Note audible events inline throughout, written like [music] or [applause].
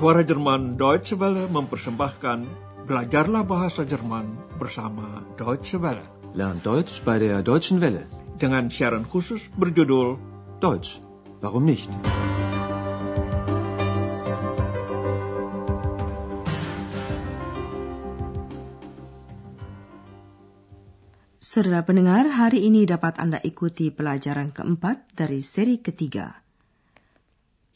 Suara Jerman Deutsche Welle mempersembahkan Belajarlah Bahasa Jerman bersama Deutsche Welle. Lern Deutsch bei der Deutschen Welle. Dengan siaran khusus berjudul Deutsch, warum nicht? Saudara pendengar, hari ini dapat Anda ikuti pelajaran keempat dari seri ketiga.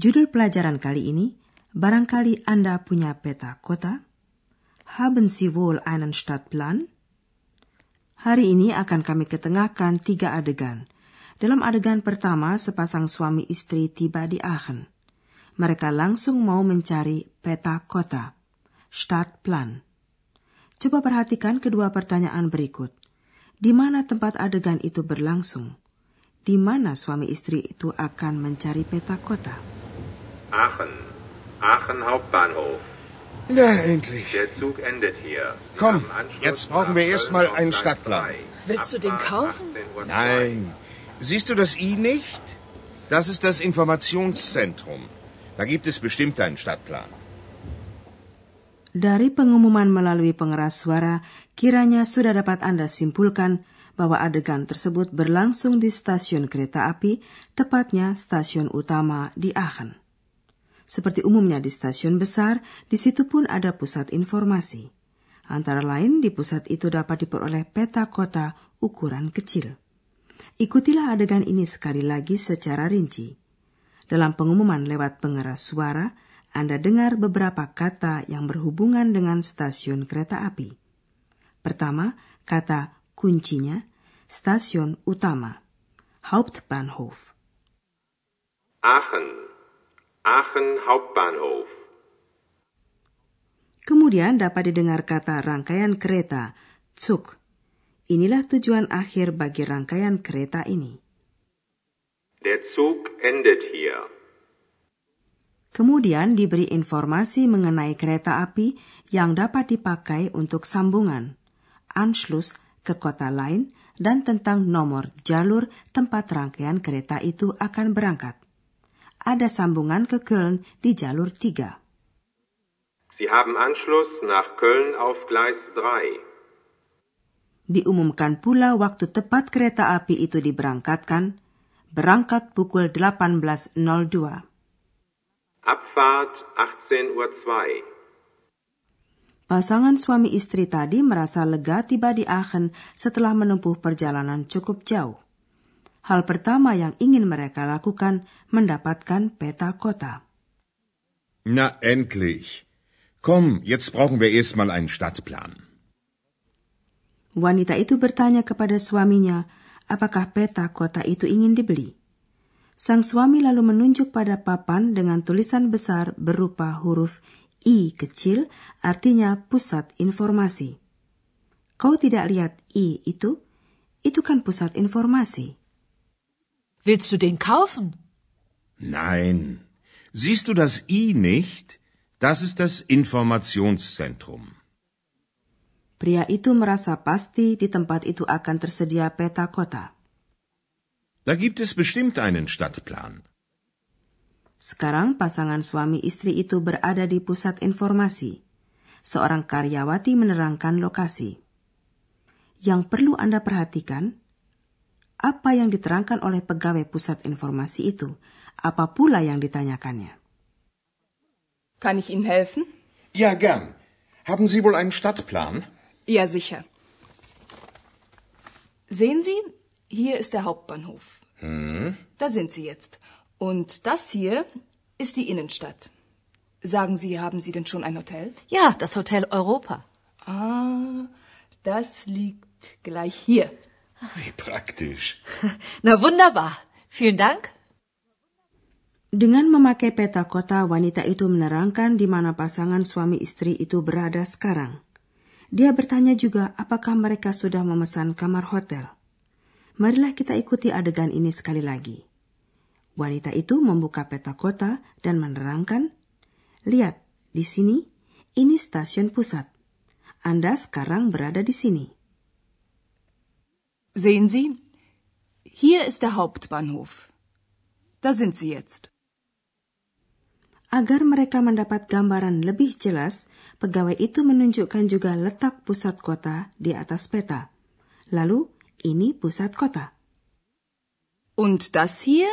Judul pelajaran kali ini, barangkali Anda punya peta kota? Haben Sie wohl einen Stadtplan? Hari ini akan kami ketengahkan tiga adegan. Dalam adegan pertama, sepasang suami istri tiba di Aachen. Mereka langsung mau mencari peta kota, Stadtplan. Coba perhatikan kedua pertanyaan berikut. Di mana tempat adegan itu berlangsung? Di mana suami istri itu akan mencari peta kota? Aachen. Aachen Hauptbahnhof. Na, endlich. Der Zug endet hier. Sie Komm, jetzt brauchen wir erst Köln mal auf einen Stadtplan. 3. Willst du den kaufen? 18.02 Uhr. Nein. Siehst du das I nicht? Das ist das Informationszentrum. Da gibt es bestimmt einen Stadtplan. Dari pengumuman melalui pengeras suara, kiranya sudah dapat Anda simpulkan bahwa adegan tersebut berlangsung di stasiun kereta api, tepatnya stasiun utama di Aachen. Seperti umumnya di stasiun besar, di situ pun ada pusat informasi. Antara lain, di pusat itu dapat diperoleh peta kota ukuran kecil. Ikutilah adegan ini sekali lagi secara rinci. Dalam pengumuman lewat pengeras suara, anda dengar beberapa kata yang berhubungan dengan stasiun kereta api. Pertama, kata kuncinya stasiun utama, Hauptbahnhof. Aachen. Aachen Hauptbahnhof. Kemudian dapat didengar kata rangkaian kereta, Zug. Inilah tujuan akhir bagi rangkaian kereta ini. Der Zug endet hier. Kemudian diberi informasi mengenai kereta api yang dapat dipakai untuk sambungan, Anschluss ke kota lain, dan tentang nomor jalur tempat rangkaian kereta itu akan berangkat. Ada sambungan ke Köln di jalur 3. Sie haben Anschluss nach Köln auf Gleis 3. Diumumkan pula waktu tepat kereta api itu diberangkatkan, berangkat pukul 18.02. Abfahrt 18.02 Uhr. Pasangan suami istri tadi merasa lega tiba di Aachen setelah menempuh perjalanan cukup jauh. Hal pertama yang ingin mereka lakukan mendapatkan peta kota. Na, endlich. Komm, jetzt brauchen wir erst mal einen Stadtplan. Wanita itu bertanya kepada suaminya, apakah peta kota itu ingin dibeli. Sang suami lalu menunjuk pada papan dengan tulisan besar berupa huruf I kecil, artinya pusat informasi. Kau tidak lihat I itu? Itu kan pusat informasi. Willst du den kaufen? Nein. Siehst du das I nicht? Das ist das Informationszentrum. Pria itu merasa pasti di tempat itu akan tersedia peta kota. Da gibt es bestimmt einen Stadtplan. Sekarang pasangan suami istri itu berada di pusat informasi. Seorang karyawati menerangkan lokasi. Yang perlu Anda perhatikan, apa yang diterangkan oleh pegawai pusat informasi itu, apa pula yang ditanyakannya. Kann ich Ihnen helfen? Ja, gern. Haben Sie wohl einen Stadtplan? Ja, sicher. Sehen Sie, hier ist der Hauptbahnhof. Da sind Sie jetzt. Und das hier ist die Innenstadt. Sagen Sie, haben Sie denn schon ein Hotel? Ja, das Hotel Europa. Ah, das liegt gleich hier. Wie praktisch. [laughs] Na wunderbar. Vielen Dank. Dengan memakai peta kota, wanita itu menerangkan di mana pasangan suami istri itu berada sekarang. Dia bertanya juga apakah mereka sudah memesan kamar hotel. Marilah kita ikuti adegan ini sekali lagi. Wanita itu membuka peta kota dan menerangkan, "Lihat, di sini ini stasiun pusat. Anda sekarang berada di sini." Sehen Sie, hier ist der Hauptbahnhof. Da sind Sie jetzt. Agar mereka mendapat gambaran lebih jelas, pegawai itu menunjukkan juga letak pusat kota di atas peta. Lalu, ini pusat kota. Und das hier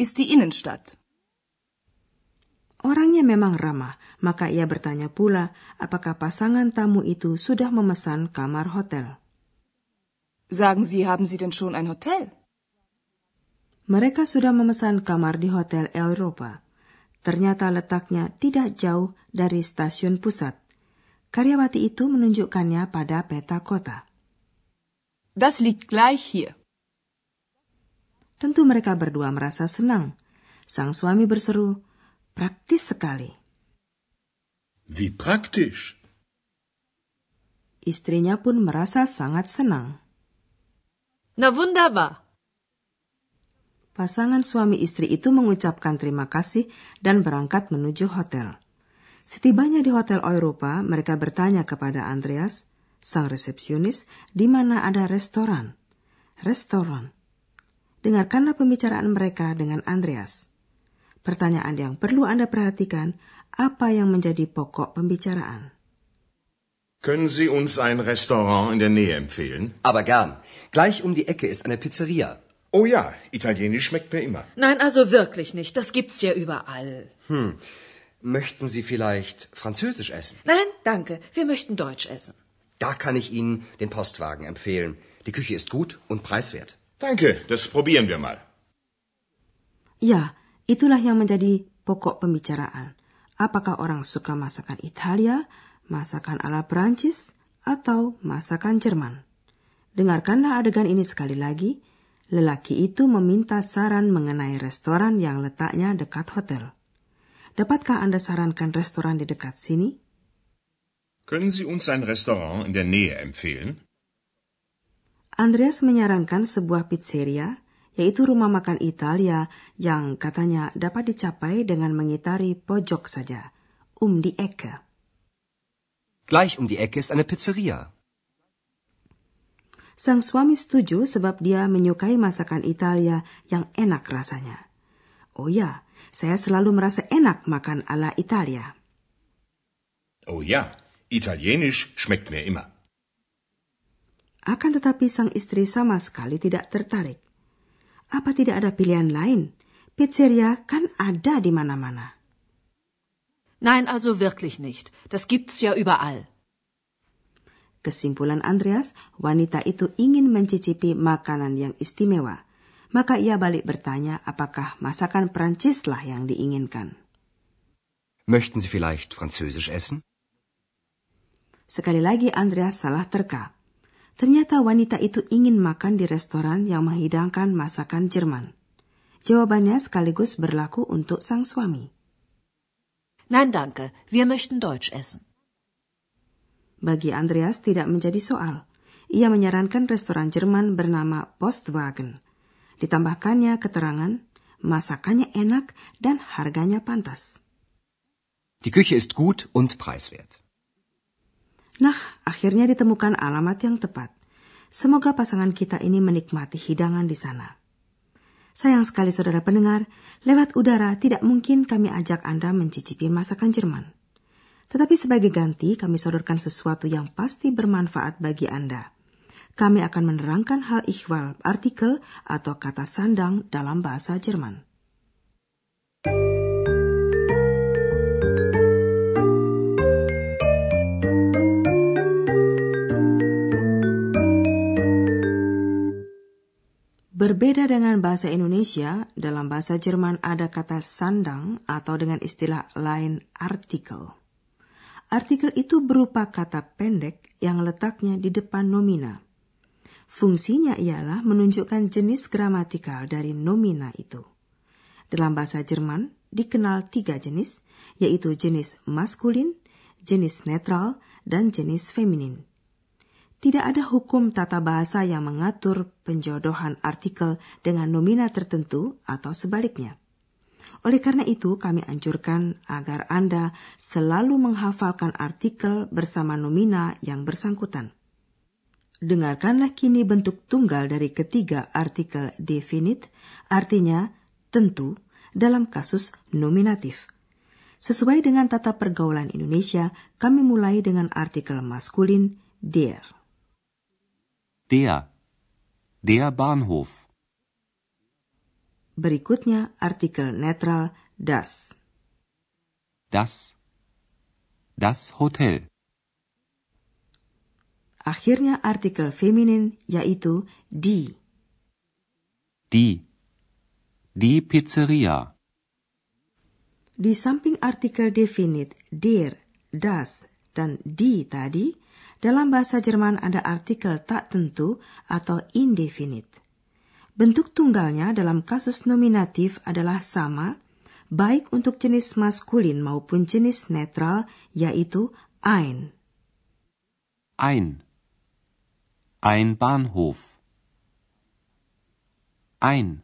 ist die Innenstadt. Orangnya memang ramah, maka ia bertanya pula apakah pasangan tamu itu sudah memesan kamar hotel. Sagen Sie, haben Sie denn schon ein Hotel? Mereka sudah memesan kamar di Hotel Europa. Ternyata letaknya tidak jauh dari stasiun pusat. Karyawati itu menunjukkannya pada peta kota. Das liegt gleich hier. Tentu mereka berdua merasa senang. Sang suami berseru, praktis sekali. Wie praktisch. Istrinya pun merasa sangat senang. Na. Pasangan suami istri itu mengucapkan terima kasih dan berangkat menuju hotel. Setibanya di Hotel Eropa, mereka bertanya kepada Andreas, sang resepsionis, di mana ada restoran. Restoran. Dengarkanlah pembicaraan mereka dengan Andreas. Pertanyaan yang perlu Anda perhatikan, apa yang menjadi pokok pembicaraan? Können Sie uns ein Restaurant in der Nähe empfehlen? Aber gern. Gleich um die Ecke ist eine Pizzeria. Oh ja, Italienisch schmeckt mir immer. Nein, also wirklich nicht. Das gibt's ja überall. Hm. Möchten Sie vielleicht Französisch essen? Nein, danke. Wir möchten Deutsch essen. Da kann ich Ihnen den Postwagen empfehlen. Die Küche ist gut und preiswert. Danke, das probieren wir mal. Ya, itulah yang menjadi pokok pembicaraan. Apakah orang suka masakan Italia, masakan ala Prancis, atau masakan Jerman? Dengarkanlah adegan ini sekali lagi lelaki itu meminta saran mengenai restoran yang letaknya dekat hotel. Dapatkah Anda sarankan restoran di dekat sini? Können Sie uns ein Restaurant in der Nähe empfehlen? Andreas menyarankan sebuah pizzeria, yaitu rumah makan Italia yang katanya dapat dicapai dengan mengitari pojok saja, um die Ecke. Gleich um die Ecke ist eine Pizzeria. Sang suami setuju sebab dia menyukai masakan Italia yang enak rasanya. Oh ya, saya selalu merasa enak makan ala Italia. Oh ja, Italienisch schmeckt mir immer. Akan tetapi sang istri sama sekali tidak tertarik. Apa tidak ada pilihan lain? Pizzeria kan ada di mana-mana. Nein, also wirklich nicht. Das gibt's ja überall. Kesimpulan Andreas, wanita itu ingin mencicipi makanan yang istimewa. Maka ia balik bertanya apakah masakan Prancislah yang diinginkan. Möchten Sie vielleicht Französisch essen? Sekali lagi Andreas salah terka. Ternyata wanita itu ingin makan di restoran yang menghidangkan masakan Jerman. Jawabannya sekaligus berlaku untuk sang suami. Nein, danke. Wir möchten Deutsch essen. Bagi Andreas tidak menjadi soal. Ia menyarankan restoran Jerman bernama Postwagen. Ditambahkannya keterangan, masakannya enak dan harganya pantas. Die Küche ist gut und preiswert. Nah, akhirnya ditemukan alamat yang tepat. Semoga pasangan kita ini menikmati hidangan di sana. Sayang sekali saudara pendengar, lewat udara tidak mungkin kami ajak Anda mencicipi masakan Jerman. Tetapi sebagai ganti kami sodorkan sesuatu yang pasti bermanfaat bagi Anda. Kami akan menerangkan hal ikhwal artikel atau kata sandang dalam bahasa Jerman. Berbeda dengan bahasa Indonesia, dalam bahasa Jerman ada kata sandang atau dengan istilah lain artikel. Artikel itu berupa kata pendek yang letaknya di depan nomina. Fungsinya ialah menunjukkan jenis gramatikal dari nomina itu. Dalam bahasa Jerman dikenal tiga jenis, yaitu jenis maskulin, jenis netral, dan jenis feminin. Tidak ada hukum tata bahasa yang mengatur penjodohan artikel dengan nomina tertentu atau sebaliknya. Oleh karena itu, kami anjurkan agar Anda selalu menghafalkan artikel bersama nomina yang bersangkutan. Dengarkanlah kini bentuk tunggal dari ketiga artikel definite, artinya tentu dalam kasus nominatif. Sesuai dengan tata pergaulan Indonesia, kami mulai dengan artikel maskulin der. Der. Der Bahnhof. Berikutnya artikel netral das. Das. Das Hotel. Akhirnya artikel feminin yaitu die. Die. Die Pizzeria. Di samping artikel definit der, das, dan die tadi, dalam bahasa Jerman ada artikel tak tentu atau indefinit. Bentuk tunggalnya dalam kasus nominatif adalah sama, baik untuk jenis maskulin maupun jenis netral, yaitu ein. Ein. Ein Bahnhof. Ein.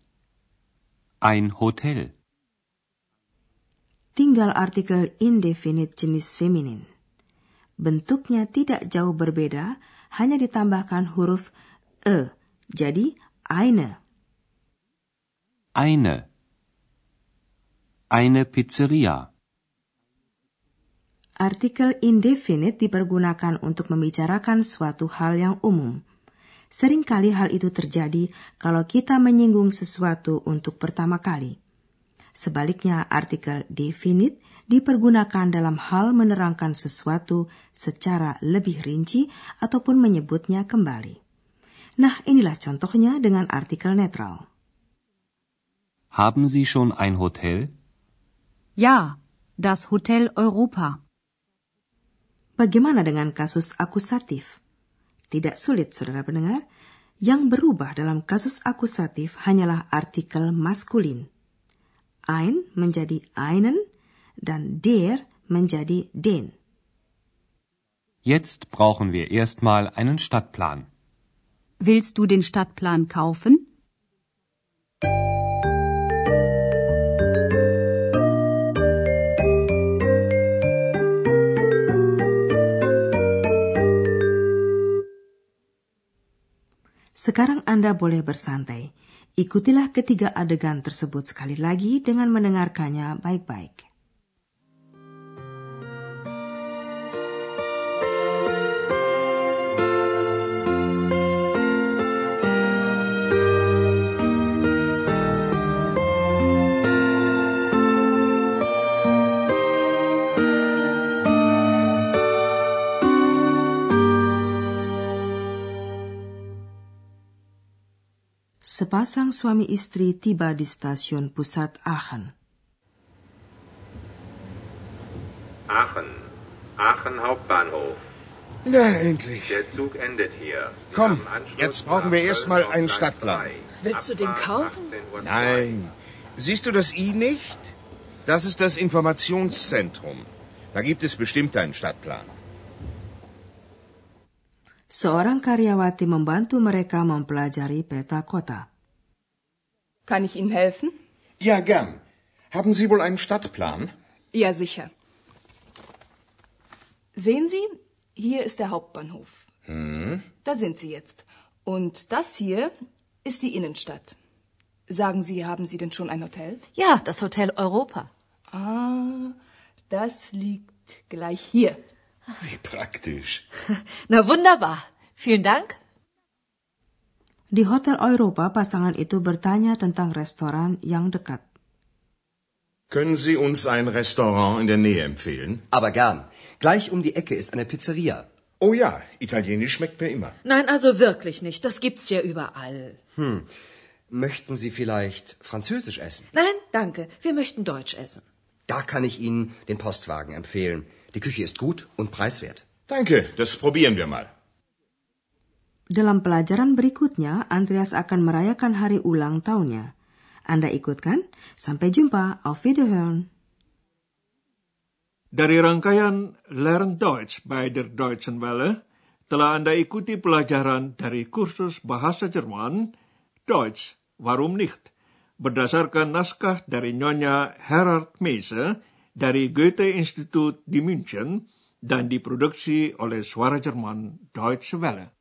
Ein Hotel. Tinggal artikel indefinite jenis feminin. Bentuknya tidak jauh berbeda, hanya ditambahkan huruf e, jadi eine. Eine. Eine Pizzeria. Artikel indefinite dipergunakan untuk membicarakan suatu hal yang umum. Seringkali hal itu terjadi kalau kita menyinggung sesuatu untuk pertama kali. Sebaliknya, artikel definite dipergunakan dalam hal menerangkan sesuatu secara lebih rinci ataupun menyebutnya kembali. Nah, inilah contohnya dengan artikel netral. Haben Sie schon ein Hotel? Ja, das Hotel Europa. Bagaimana dengan kasus akusatif? Tidak sulit, saudara pendengar. Yang berubah dalam kasus akusatif hanyalah artikel maskulin ein menjadi einen dan der menjadi den. Jetzt brauchen wir erstmal einen Stadtplan. Willst du den Stadtplan kaufen? Sekarang Anda boleh bersantai. Ikutilah ketiga adegan tersebut sekali lagi dengan mendengarkannya baik-baik. Sepasang suami istri tiba di stasiun pusat Aachen. Aachen. Aachen Hauptbahnhof. Na, endlich. Der Zug endet hier. Sie Komm, jetzt brauchen wir erstmal einen Stadtplan. 3. Willst du den kaufen? 18.02. Nein. Siehst du das I nicht? Das ist das Informationszentrum. Da gibt es bestimmt einen Stadtplan. Seorang karyawati membantu mereka mempelajari peta kota. Kann ich Ihnen helfen? Ja, gern. Haben Sie wohl einen Stadtplan? Ja, sicher. Sehen Sie, hier ist der Hauptbahnhof. Da sind Sie jetzt. Und das hier ist die Innenstadt. Sagen Sie, haben Sie denn schon ein Hotel? Ja, das Hotel Europa. Ah, das liegt gleich hier. Wie praktisch. [laughs] Na wunderbar. Vielen Dank. Di Hotel Europa, pasangan itu bertanya tentang restoran yang dekat. Können Sie uns ein Restaurant in der Nähe empfehlen? Aber gern. Gleich um die Ecke ist eine Pizzeria. Oh ja, Italienisch schmeckt mir immer. Nein, also wirklich nicht. Das gibt's ja überall. Möchten Sie vielleicht Französisch essen? Nein, danke. Wir möchten Deutsch essen. Da kann ich Ihnen den Postwagen empfehlen. Die Küche ist gut und preiswert. Danke, das probieren wir mal. Dalam pelajaran berikutnya, Andreas akan merayakan hari ulang tahunnya. Anda ikut kan? Sampai jumpa. Auf Wiederhören. Dari rangkaian Learn Deutsch by der Deutschen Welle, telah Anda ikuti pelajaran dari kursus bahasa Jerman, Deutsch, warum nicht, berdasarkan naskah dari Nyonya Herard Meise dari Goethe-Institut di München dan diproduksi oleh Suara Jerman Deutsche Welle.